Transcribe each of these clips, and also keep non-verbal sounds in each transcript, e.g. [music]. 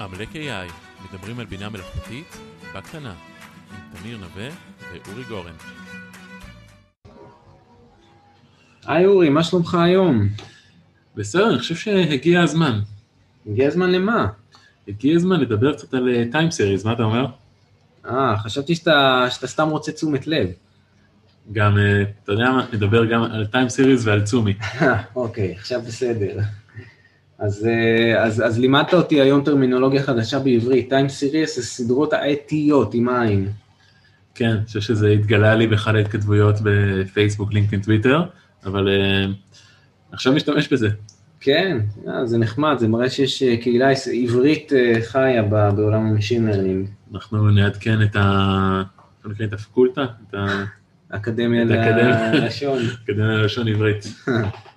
עמלק AI, מדברים על בינה מלאכותית בקטנה, עם תמיר נווה ואורי גורן. היי אורי, מה שלומך היום? בסדר, אני חושב שהגיע הזמן. הגיע הזמן למה? הגיע הזמן לדבר קצת על טיים סיריז, מה אתה אומר? אה, חשבתי שאתה, שאתה סתם רוצה תשומת לב. גם, אה, אתה יודע מה, נדבר גם על טיים סיריז ועל צומי. [laughs] אוקיי, עכשיו בסדר. אז, אה, אז, אז לימדת אותי היום טרמינולוגיה חדשה בעברית, time series זה סדרות עתיות עם עין. כן, אני חושב שזה התגלה לי באחד ההתכתבויות בפייסבוק, לינקדאין, טוויטר, אבל uh, עכשיו משתמש בזה. כן, אה, זה נחמד, זה מראה שיש קהילה עברית חיה בעולם ה machine learning. אנחנו נעדכן את ה... את הפקולטה, את ה... [laughs] אקדמיה ללשון. [laughs] אקדמיה ללשון עברית. [laughs]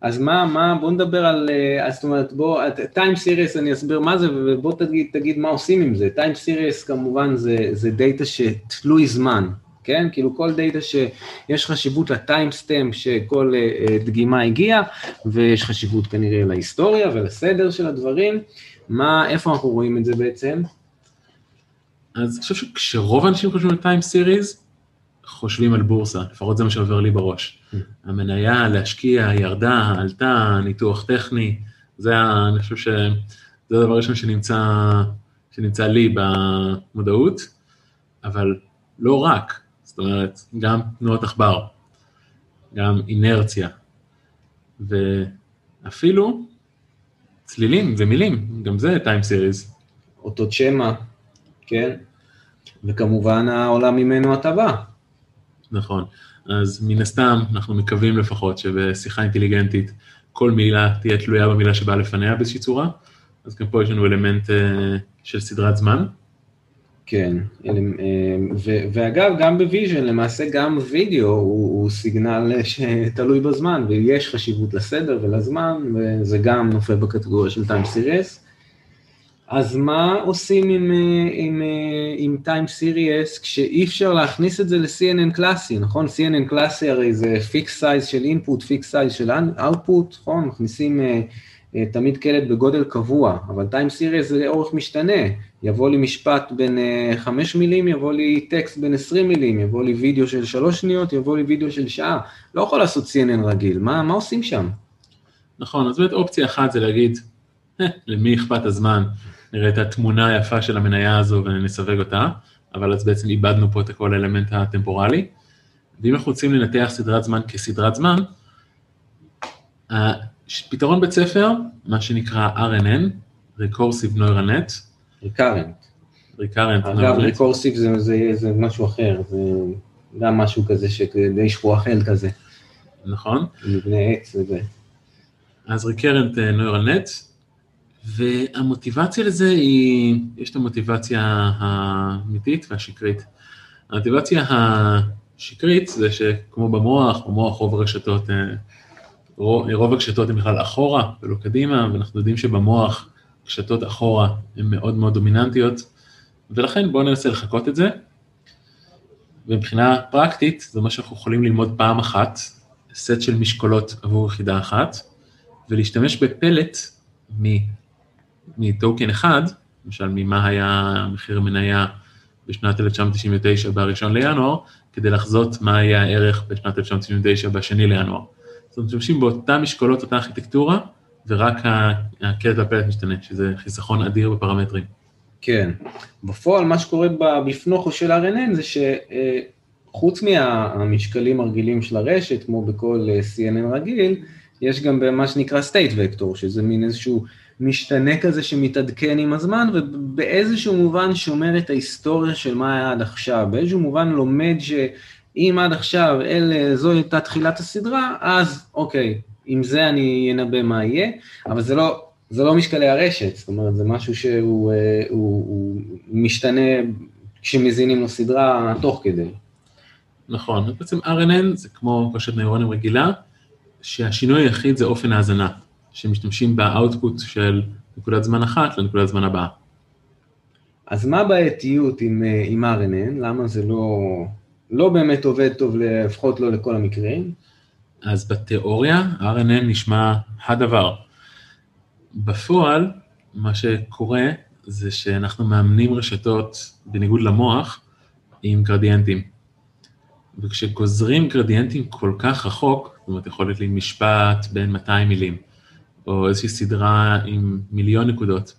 אז מה, מה, בוא נדבר על, אז זאת אומרת, בוא, time series אני אסביר מה זה, ובוא תגיד, תגיד מה עושים עם זה. time series כמובן זה, זה data שתלוי זמן, כן? כאילו כל data שיש חשיבות ל time stamp שכל uh, דגימה הגיעה, ויש חשיבות כנראה להיסטוריה ולסדר של הדברים. מה, איפה אנחנו רואים את זה בעצם? אז אני חושב שכשרוב האנשים חושבים על time series, חושבים על בורסה, לפחות זה מה שעובר לי בראש. המניה, להשקיע, ירדה, עלתה, ניתוח טכני, זה, אני חושב שזה הדבר הראשון שנמצא, שנמצא לי במודעות, אבל לא רק, זאת אומרת, גם תנועות עכבר, גם אינרציה, ואפילו צלילים ומילים, גם זה טיים סיריז. אותות שמע, כן, וכמובן העולם ממנו הטבה. נכון. אז מן הסתם, אנחנו מקווים לפחות שבשיחה אינטליגנטית כל מילה תהיה תלויה במילה שבאה לפניה באיזושהי צורה, אז גם פה יש לנו אלמנט uh, של סדרת זמן. כן, ו- ואגב, גם ב vision, למעשה גם וידאו הוא, הוא סיגנל שתלוי בזמן, ויש חשיבות לסדר ולזמן, וזה גם נופל בקטגוריה של time series. אז מה עושים עם, עם, עם Time Series כשאי אפשר להכניס את זה ל-CNN קלאסי, נכון? CNN קלאסי הרי זה fixed size של input, fixed size של output, נכון? מכניסים uh, תמיד קלט בגודל קבוע, אבל Time Series זה אורך משתנה, יבוא לי משפט בין uh, 5 מילים, יבוא לי טקסט בין 20 מילים, יבוא לי וידאו של 3 שניות, יבוא לי וידאו של שעה, לא יכול לעשות CNN רגיל, מה, מה עושים שם? נכון, אז באמת אופציה אחת זה להגיד, למי אכפת הזמן, נראה את התמונה היפה של המניה הזו ונסווג אותה, אבל אז בעצם איבדנו פה את כל האלמנט הטמפורלי. ואם אנחנו רוצים לנתח סדרת זמן כסדרת זמן, פתרון בית ספר, מה שנקרא RNN, Recursive Neural Net. Recurrent. Recurrent. אגב, Recursive זה, זה, זה משהו אחר, זה גם משהו כזה שדי שכוח-אל כזה. נכון. מבנה עץ וזה. אז Recurrent Neural Net, והמוטיבציה לזה היא, יש את המוטיבציה האמיתית והשקרית. המוטיבציה השקרית זה שכמו במוח, במוח רוב הרשתות, רוב הקשתות הן בכלל אחורה ולא קדימה, ואנחנו יודעים שבמוח קשתות אחורה הן מאוד מאוד דומיננטיות, ולכן בואו ננסה לחקות את זה. ומבחינה פרקטית, זה מה שאנחנו יכולים ללמוד פעם אחת, סט של משקולות עבור יחידה אחת, ולהשתמש בפלט מטוקן אחד, למשל ממה היה מחיר המניה בשנת 1999 ב-1 לינואר, כדי לחזות מה היה הערך בשנת 1999 ב-2 לינואר. זאת אומרת, משתמשים באותה משקולות, אותה ארכיטקטורה, ורק הקלט והפלט משתנה, שזה חיסכון אדיר בפרמטרים. כן. בפועל, מה שקורה בפנוכו של RNN זה שחוץ מהמשקלים הרגילים של הרשת, כמו בכל CNN רגיל, יש גם מה שנקרא state vector, שזה מין איזשהו משתנה כזה שמתעדכן עם הזמן, ובאיזשהו מובן שומר את ההיסטוריה של מה היה עד עכשיו, באיזשהו מובן לומד שאם עד עכשיו אלה, זו הייתה תחילת הסדרה, אז אוקיי, עם זה אני אנבא מה יהיה, אבל זה לא, זה לא משקלי הרשת, זאת אומרת, זה משהו שהוא הוא, הוא משתנה כשמזינים לו סדרה תוך כדי. נכון, בעצם RNN זה כמו קושת נוירונים רגילה, שהשינוי היחיד זה אופן ההאזנה. שמשתמשים באאוטפוט של נקודת זמן אחת לנקודת זמן הבאה. אז מה הבעייתיות עם, עם RNN? למה זה לא, לא באמת עובד טוב, לפחות לא לכל המקרים? אז בתיאוריה RNN נשמע הדבר. בפועל, מה שקורה זה שאנחנו מאמנים רשתות, בניגוד למוח, עם גרדיאנטים. וכשגוזרים גרדיאנטים כל כך רחוק, זאת אומרת, יכול להיות לי משפט בין 200 מילים, או איזושהי סדרה עם מיליון נקודות,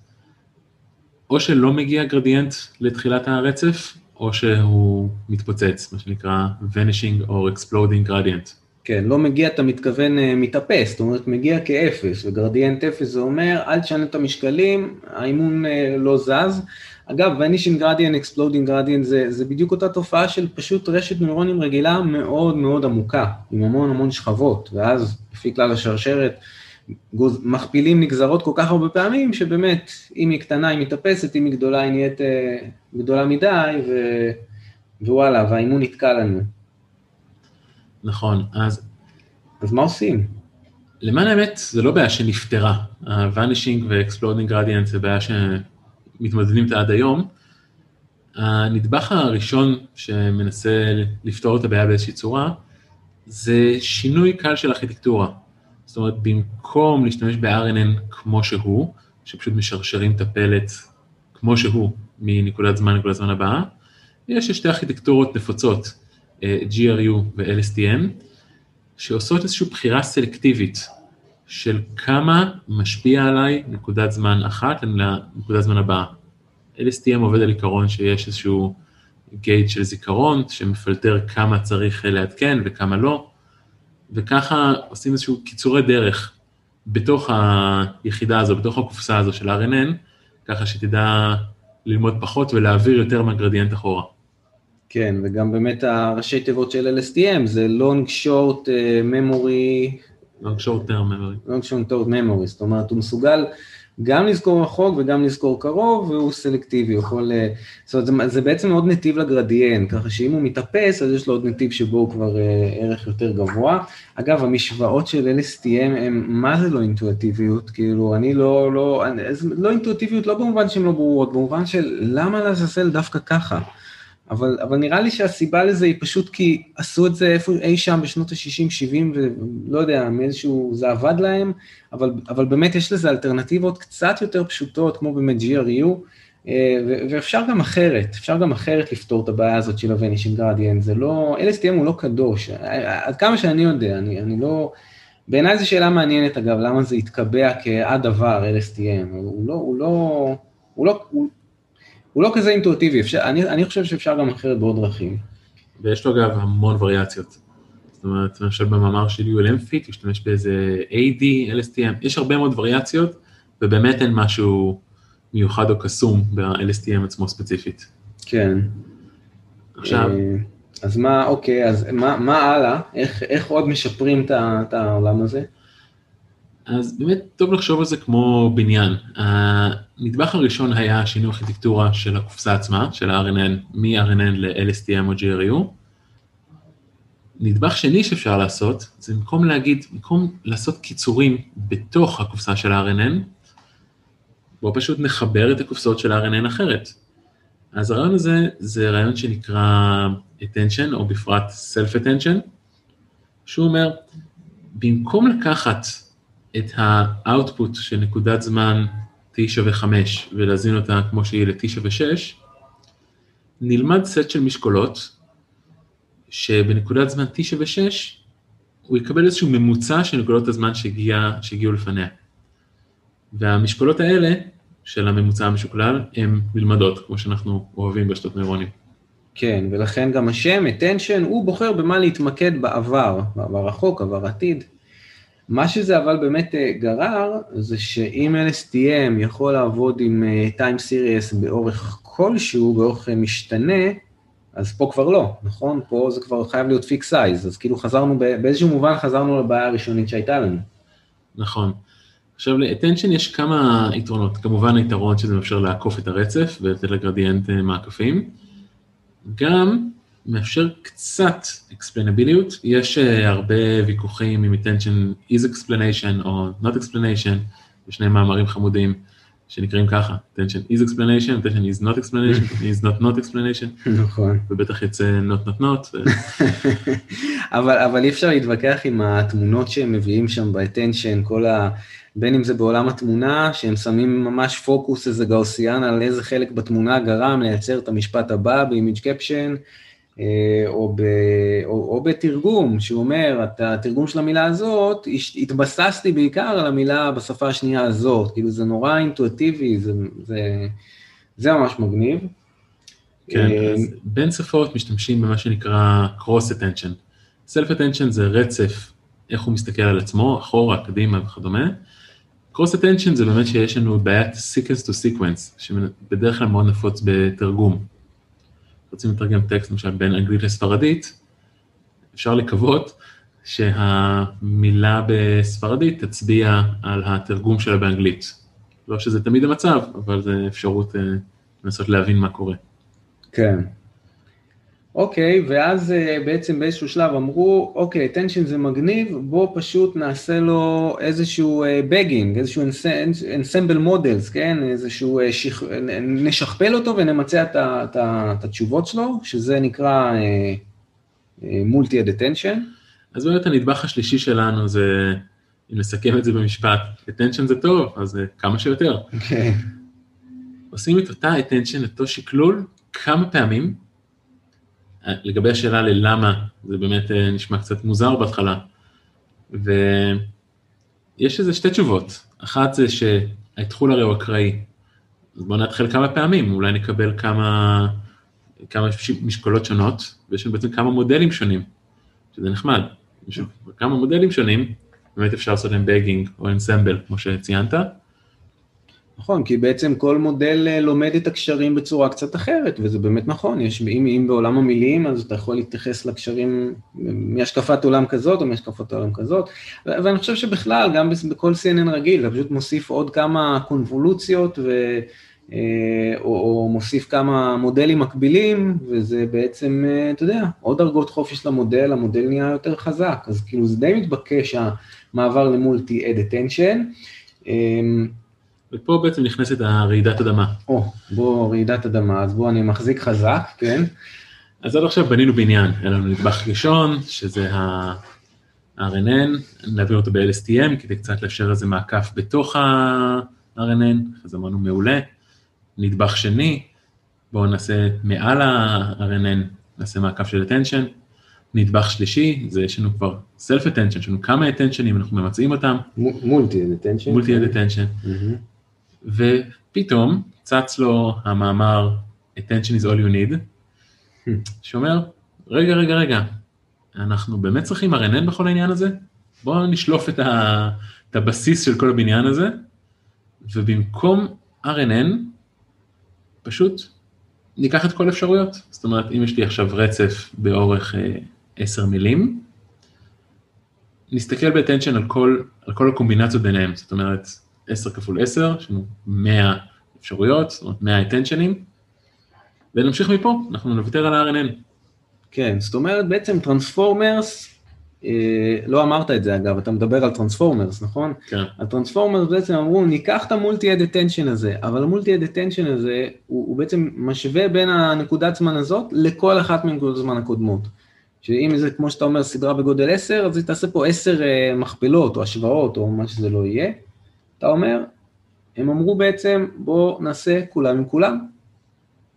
או שלא מגיע גרדיאנט לתחילת הרצף, או שהוא מתפוצץ, מה שנקרא vanishing or exploding gradient. כן, לא מגיע, אתה מתכוון אה, מתאפס, זאת אומרת, מגיע כאפס, וגרדיאנט אפס זה אומר, אל תשנה את המשקלים, האימון אה, לא זז. אגב, vanishing gradient, exploding gradient, זה, זה בדיוק אותה תופעה של פשוט רשת נוירונים רגילה מאוד מאוד עמוקה, עם המון המון שכבות, ואז לפי כלל השרשרת, גוז, מכפילים נגזרות כל כך הרבה פעמים, שבאמת, אם היא קטנה היא מתאפסת, אם היא גדולה היא נהיית אה, גדולה מדי, ו, ווואלה, והאימון נתקע לנו. נכון, אז... אז מה עושים? למען האמת, זה לא בעיה שנפתרה. ה-vanishing ו-exploding gradient זה בעיה שמתמודדים איתה עד היום. הנדבך הראשון שמנסה לפתור את הבעיה באיזושהי צורה, זה שינוי קל של ארכיטקטורה. זאת אומרת, במקום להשתמש ב-RNN כמו שהוא, שפשוט משרשרים את הפלט כמו שהוא מנקודת זמן לנקודת זמן הבאה, יש שתי ארכיטקטורות נפוצות, אה, GRU ו-LSTM, שעושות איזושהי בחירה סלקטיבית של כמה משפיע עליי נקודת זמן אחת לנקודת זמן הבאה. LSTM עובד על עיקרון שיש איזשהו גייט של זיכרון שמפלטר כמה צריך לעדכן וכמה לא, וככה עושים איזשהו קיצורי דרך בתוך היחידה הזו, בתוך הקופסה הזו של RNN, ככה שתדע ללמוד פחות ולהעביר יותר מהגרדיאנט אחורה. כן, וגם באמת הראשי תיבות של LSTM זה Long Short uh, Memory. Long Short Term Memory. Long Short Term Memory, זאת אומרת הוא מסוגל גם לזכור רחוק וגם לזכור קרוב והוא סלקטיבי, הוא יכול, אה, זאת אומרת זה, זה בעצם עוד נתיב לגרדיאן, ככה שאם הוא מתאפס אז יש לו עוד נתיב שבו הוא כבר uh, ערך יותר גבוה. אגב המשוואות של LSTM הם מה זה לא אינטואטיביות, כאילו אני לא, לא, אני, לא אינטואטיביות לא במובן שהן לא ברורות, במובן של למה לעזאזל דווקא ככה. אבל, אבל נראה לי שהסיבה לזה היא פשוט כי עשו את זה איפה אי שם בשנות ה-60-70 ולא יודע, מאיזשהו, זה עבד להם, אבל, אבל באמת יש לזה אלטרנטיבות קצת יותר פשוטות, כמו באמת GRU, אה, ואפשר גם אחרת, אפשר גם אחרת לפתור את הבעיה הזאת של ה-Vanishing Gradient, זה לא, LSTM הוא לא קדוש, עד כמה שאני יודע, אני, אני לא, בעיניי זו שאלה מעניינת אגב, למה זה התקבע כהדבר LSTM, הוא לא, הוא לא, הוא לא, הוא, הוא לא כזה אינטואטיבי, אפשר, אני, אני חושב שאפשר גם אחרת בעוד דרכים. ויש לו אגב המון וריאציות. זאת אומרת, למשל במאמר של ULM פיט, להשתמש באיזה AD, LSTM, יש הרבה מאוד וריאציות, ובאמת אין משהו מיוחד או קסום ב-LSTM עצמו ספציפית. כן. עכשיו... אה, אז מה, אוקיי, אז מה, מה הלאה? איך, איך עוד משפרים את העולם הזה? אז באמת טוב לחשוב על זה כמו בניין. הנדבך הראשון היה שינוי ארכיטקטורה של הקופסה עצמה, של ה-RNN, מ-RNN ל-LSTM או GRU. נדבך שני שאפשר לעשות, זה במקום להגיד, במקום לעשות קיצורים בתוך הקופסה של ה-RNN, בואו פשוט נחבר את הקופסאות של ה-RNN אחרת. אז הרעיון הזה זה רעיון שנקרא attention, או בפרט self-attention, שהוא אומר, במקום לקחת את האאוטפוט של נקודת זמן t שווה 5 ולהזין אותה כמו שהיא ל-t שווה 6, נלמד סט של משקולות, שבנקודת זמן t שווה 6, הוא יקבל איזשהו ממוצע של נקודות הזמן שהגיע, שהגיעו לפניה. והמשקולות האלה, של הממוצע המשוקלל, הן נלמדות, כמו שאנחנו אוהבים בשתות נוירונים. כן, ולכן גם השם, attention, הוא בוחר במה להתמקד בעבר, בעבר רחוק, עבר עתיד. מה שזה אבל באמת אה, גרר, זה שאם LSTM יכול לעבוד עם אה, time series באורך כלשהו, באורך אה, משתנה, אז פה כבר לא, נכון? פה זה כבר חייב להיות פיק סייז, אז כאילו חזרנו, באיזשהו מובן חזרנו לבעיה הראשונית שהייתה לנו. נכון. עכשיו ל-attention יש כמה יתרונות, כמובן היתרון שזה מאפשר לעקוף את הרצף ולתת לגרדיאנט מעקפים. גם מאפשר קצת explainability, יש uh, הרבה ויכוחים עם attention is explanation או not explanation, בשני מאמרים חמודים שנקראים ככה, attention is explanation, attention is not explanation, [laughs] is not not explanation, נכון, ובטח יצא not not not. [laughs] אבל, אבל אי אפשר להתווכח עם התמונות שהם מביאים שם ב-attention, כל ה... בין אם זה בעולם התמונה, שהם שמים ממש פוקוס איזה גאוסיאן על איזה חלק בתמונה גרם לייצר את המשפט הבא באימיג' קפשן, או, ב, או, או בתרגום, שהוא אומר, את התרגום של המילה הזאת, התבססתי בעיקר על המילה בשפה השנייה הזאת, כאילו זה נורא אינטואטיבי, זה, זה, זה ממש מגניב. כן, אז בין שפות משתמשים במה שנקרא cross attention. self attention זה רצף, איך הוא מסתכל על עצמו, אחורה, קדימה וכדומה. cross attention זה באמת שיש לנו בעיית sequence to sequence, שבדרך כלל מאוד נפוץ בתרגום. רוצים לתרגם טקסט למשל בין אנגלית לספרדית, אפשר לקוות שהמילה בספרדית תצביע על התרגום שלה באנגלית. לא שזה תמיד המצב, אבל זו אפשרות uh, לנסות להבין מה קורה. כן. אוקיי, ואז uh, בעצם באיזשהו שלב אמרו, אוקיי, attention זה מגניב, בוא פשוט נעשה לו איזשהו bagging, uh, איזשהו ensemble models, כן? איזשהו, uh, שיח... נשכפל אותו ונמצע את התשובות שלו, שזה נקרא multi-head attention. אז באמת הנדבך השלישי שלנו זה, אם נסכם את זה במשפט, attention זה טוב, אז כמה שיותר. אוקיי. Okay. עושים את אותה attention, אותו שקלול, כמה פעמים, לגבי השאלה ללמה, זה באמת אה, נשמע קצת מוזר בהתחלה, ויש איזה שתי תשובות, אחת זה שהאתחול הרי הוא אקראי, אז בואו נתחיל כמה פעמים, אולי נקבל כמה, כמה משקולות שונות, ויש לנו בעצם כמה מודלים שונים, שזה נחמד, כמה מודלים שונים, באמת אפשר לעשות להם בגינג או אנסמבל, כמו שציינת, נכון, כי בעצם כל מודל אה, לומד את הקשרים בצורה קצת אחרת, וזה באמת נכון, יש, אם, אם בעולם המילים, אז אתה יכול להתייחס לקשרים מהשקפת עולם כזאת או מהשקפת עולם כזאת, ואני חושב שבכלל, גם בכל CNN רגיל, אתה פשוט מוסיף עוד כמה קונבולוציות, ו, אה, או, או מוסיף כמה מודלים מקבילים, וזה בעצם, אה, אתה יודע, עוד דרגות חופש למודל, המודל נהיה יותר חזק, אז כאילו זה די מתבקש המעבר למולטי-אד attention. ופה בעצם נכנסת הרעידת אדמה. או, בוא רעידת אדמה, אז בוא אני מחזיק חזק, כן? אז עד עכשיו בנינו בניין, היה לנו נדבך ראשון, שזה ה-RNN, להעביר אותו ב-LSTM כדי קצת לאפשר איזה מעקף בתוך ה-RNN, אז אמרנו מעולה. נדבך שני, בואו נעשה מעל ה-RNN, נעשה מעקף של attention. נדבך שלישי, זה יש לנו כבר self attention, יש לנו כמה attentionים, אנחנו מבצעים אותם. מולטי attention. מולטי attention. ופתאום צץ לו המאמר attention is all you need, שאומר, רגע, רגע, רגע, אנחנו באמת צריכים RNN בכל העניין הזה? בואו נשלוף את, ה, את הבסיס של כל הבניין הזה, ובמקום RNN, פשוט ניקח את כל האפשרויות. זאת אומרת, אם יש לי עכשיו רצף באורך אה, 10 מילים, נסתכל ב-attention על על כל הקומבינציות ביניהם, זאת אומרת 10 כפול 10, יש לנו 100 אפשרויות, זאת אומרת 100 attention ים, ונמשיך מפה, אנחנו נוותר על ה-RNN. כן, זאת אומרת בעצם transformers, אה, לא אמרת את זה אגב, אתה מדבר על transformers, נכון? כן. ה transformers בעצם אמרו, ניקח את ה multi-head attention הזה, אבל ה multi-head attention הזה, הוא, הוא בעצם משווה בין הנקודת זמן הזאת לכל אחת מנקודות הזמן הקודמות. שאם זה, כמו שאתה אומר, סדרה בגודל 10, אז היא תעשה פה 10 אה, מכפלות או השוואות או מה שזה לא יהיה. אתה אומר, הם אמרו בעצם, בואו נעשה כולם עם כולם.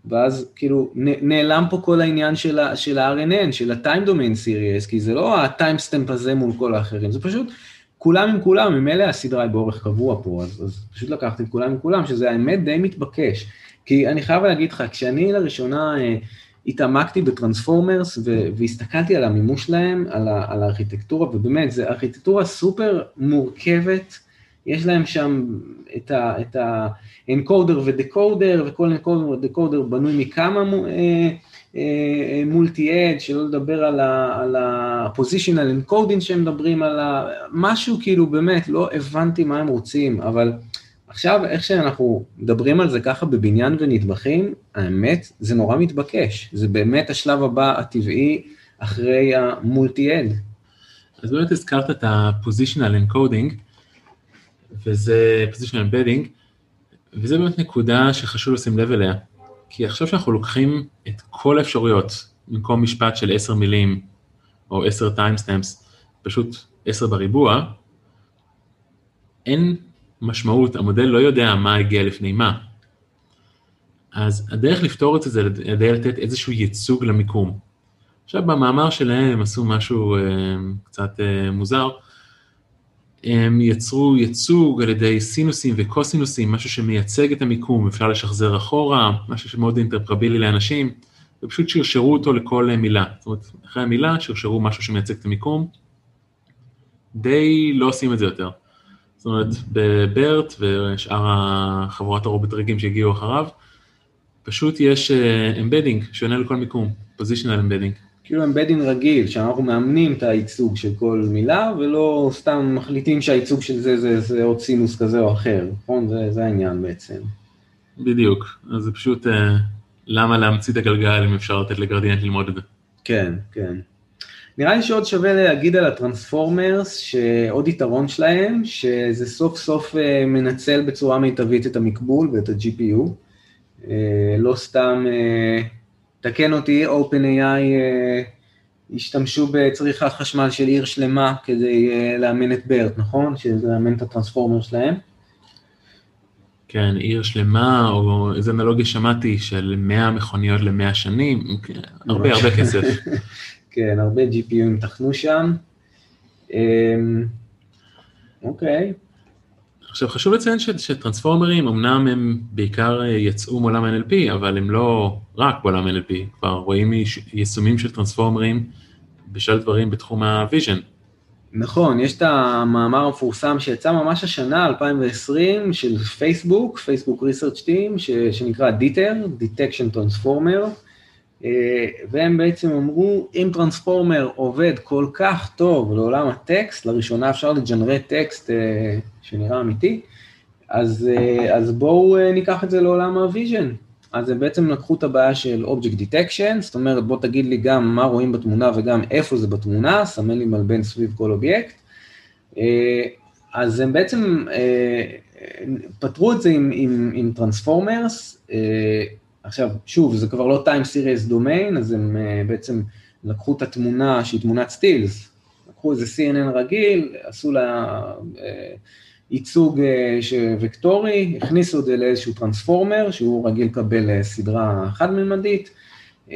ואז כאילו נעלם פה כל העניין של ה-RNN, של ה-time domain series, כי זה לא ה-time stamp הזה מול כל האחרים, זה פשוט כולם עם כולם, ממילא הסדרה היא באורך קבוע פה, אז, אז פשוט לקחתי כולם עם כולם, שזה האמת די מתבקש. כי אני חייב להגיד לך, כשאני לראשונה אה, התעמקתי בטרנספורמרס והסתכלתי על המימוש שלהם, על, על הארכיטקטורה, ובאמת, זו ארכיטקטורה סופר מורכבת, יש להם שם את, ה, את האנקודר ודקודר, וכל אנקודר ודקודר בנוי מכמה מולטי-אד, שלא לדבר על ה-positional encoding שהם מדברים על ה... משהו כאילו באמת, לא הבנתי מה הם רוצים, אבל עכשיו, איך שאנחנו מדברים על זה ככה בבניין ונטבחים, האמת, זה נורא מתבקש. זה באמת השלב הבא הטבעי אחרי ה multi-head. אז באמת הזכרת את ה-positional encoding, וזה positional embedding, וזה באמת נקודה שחשוב לשים לב אליה. כי עכשיו שאנחנו לוקחים את כל האפשרויות, במקום משפט של עשר מילים, או עשר timestamps, פשוט עשר בריבוע, אין משמעות, המודל לא יודע מה הגיע לפני מה. אז הדרך לפתור את זה זה על לתת איזשהו ייצוג למיקום. עכשיו במאמר שלהם הם עשו משהו אה, קצת אה, מוזר, הם יצרו ייצוג על ידי סינוסים וקוסינוסים, משהו שמייצג את המיקום, אפשר לשחזר אחורה, משהו שמאוד אינטרפרבילי לאנשים, ופשוט שרשרו אותו לכל מילה. זאת אומרת, אחרי המילה שרשרו משהו שמייצג את המיקום, די לא עושים את זה יותר. זאת אומרת, ב BERT ושאר החבורת הרובוטריקים שהגיעו אחריו, פשוט יש embedding אה, שעונה לכל מיקום, positional embedding. כאילו embedding רגיל, שאנחנו מאמנים את הייצוג של כל מילה, ולא סתם מחליטים שהייצוג של זה זה, זה עוד סינוס כזה או אחר, נכון? זה, זה העניין בעצם. בדיוק, אז זה פשוט אה, למה להמציא את הגלגל אם אפשר לתת לגרדיאנט ללמוד את זה. כן, כן. נראה לי שעוד שווה להגיד על הטרנספורמרס, שעוד יתרון שלהם, שזה סוף סוף אה, מנצל בצורה מיטבית את המקבול ואת ה-GPU. אה, לא סתם, אה, תקן אותי, OpenAI השתמשו בצריכת חשמל של עיר שלמה כדי לאמן את BERT, נכון? שזה לאמן את הטרנספורמר שלהם. כן, עיר שלמה, או איזה אנלוגיה שמעתי של 100 מכוניות ל-100 שנים, הרבה [laughs] הרבה כסף. כן, הרבה GPU ים טחנו שם. אמ, אוקיי. עכשיו חשוב לציין שטרנספורמרים אמנם הם בעיקר יצאו מעולם NLP, אבל הם לא רק בעולם NLP, כבר רואים יישומים של טרנספורמרים בשל דברים בתחום ה vision. נכון, יש את המאמר המפורסם שיצא ממש השנה, 2020, של פייסבוק, פייסבוק research team, שנקרא DETR, Detection Transformer, אה, והם בעצם אמרו, אם transformer עובד כל כך טוב לעולם הטקסט, לראשונה אפשר ל generate טקסט אה, שנראה אמיתי, אז, אה, אז בואו ניקח את זה לעולם ה vision. אז הם בעצם לקחו את הבעיה של Object Detection, זאת אומרת בוא תגיד לי גם מה רואים בתמונה וגם איפה זה בתמונה, סמן לי מלבן סביב כל אובייקט. אז הם בעצם פתרו את זה עם transformers, עכשיו, שוב, זה כבר לא time series domain, אז הם אה, בעצם לקחו את התמונה שהיא תמונת סטילס, לקחו איזה CNN רגיל, עשו לה אה, ייצוג אה, וקטורי, הכניסו את זה לאיזשהו transformer, שהוא רגיל לקבל אה, סדרה חד-ממדית, אה,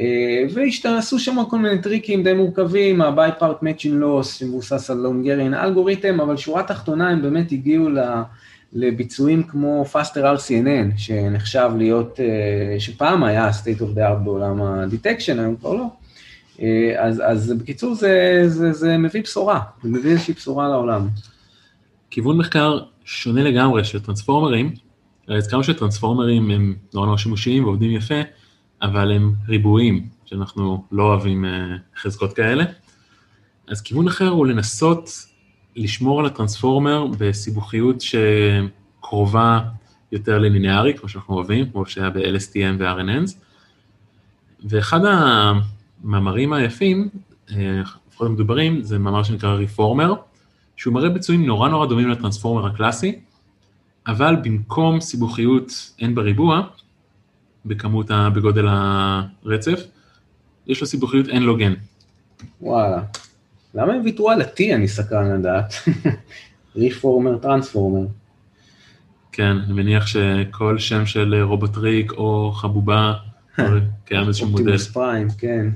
ועשו שם כל מיני טריקים די מורכבים, ה- bipartite matching loss שמבוסס על Hungarian algorithm, אבל שורה תחתונה הם באמת הגיעו ל... לה... לביצועים כמו faster RCNN, שנחשב להיות, אה, שפעם היה state of the art בעולם ה-detection, היום כבר לא. אה, אז, אז בקיצור זה, זה, זה מביא בשורה, זה מביא איזושהי בשורה לעולם. כיוון מחקר שונה לגמרי של טרנספורמרים, הזכרנו שטרנספורמרים הם נורא נורא שימושיים ועובדים יפה, אבל הם ריבועים, שאנחנו לא אוהבים אה, חזקות כאלה. אז כיוון אחר הוא לנסות לשמור על הטרנספורמר בסיבוכיות שקרובה יותר לליניארי, כמו שאנחנו אוהבים, כמו שהיה ב-LSTM ו-RNNs. ואחד המאמרים היפים, אה, לפחות המדוברים, זה מאמר שנקרא רפורמר, שהוא מראה ביצועים נורא נורא דומים לטרנספורמר הקלאסי, אבל במקום סיבוכיות n בריבוע, בכמות, בגודל הרצף, יש לו סיבוכיות n לוג n. וואלה. למה הם ויתרו על ה-T, אני סקרן לדעת? [laughs] Reformer, transformer. כן, אני מניח שכל שם של רובוטריק או חבובה, [laughs] קיים איזשהו מודל. אופטימוס פריים, כן.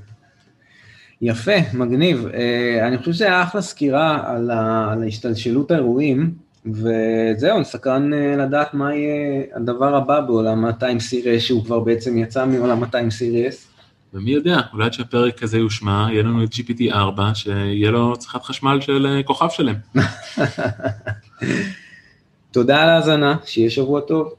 יפה, מגניב. אה, אני חושב שהיה אחלה סקירה על, ה, על השתלשלות האירועים, וזהו, אני סקרן אה, לדעת מה יהיה הדבר הבא בעולם ה-time series, שהוא כבר בעצם יצא מעולם ה-time series. ומי יודע, אולי עד שהפרק הזה יושמע, יהיה לנו את GPT 4, שיהיה לו צריכת חשמל של אה, כוכב שלם. [laughs] תודה על ההאזנה, שיהיה שבוע טוב.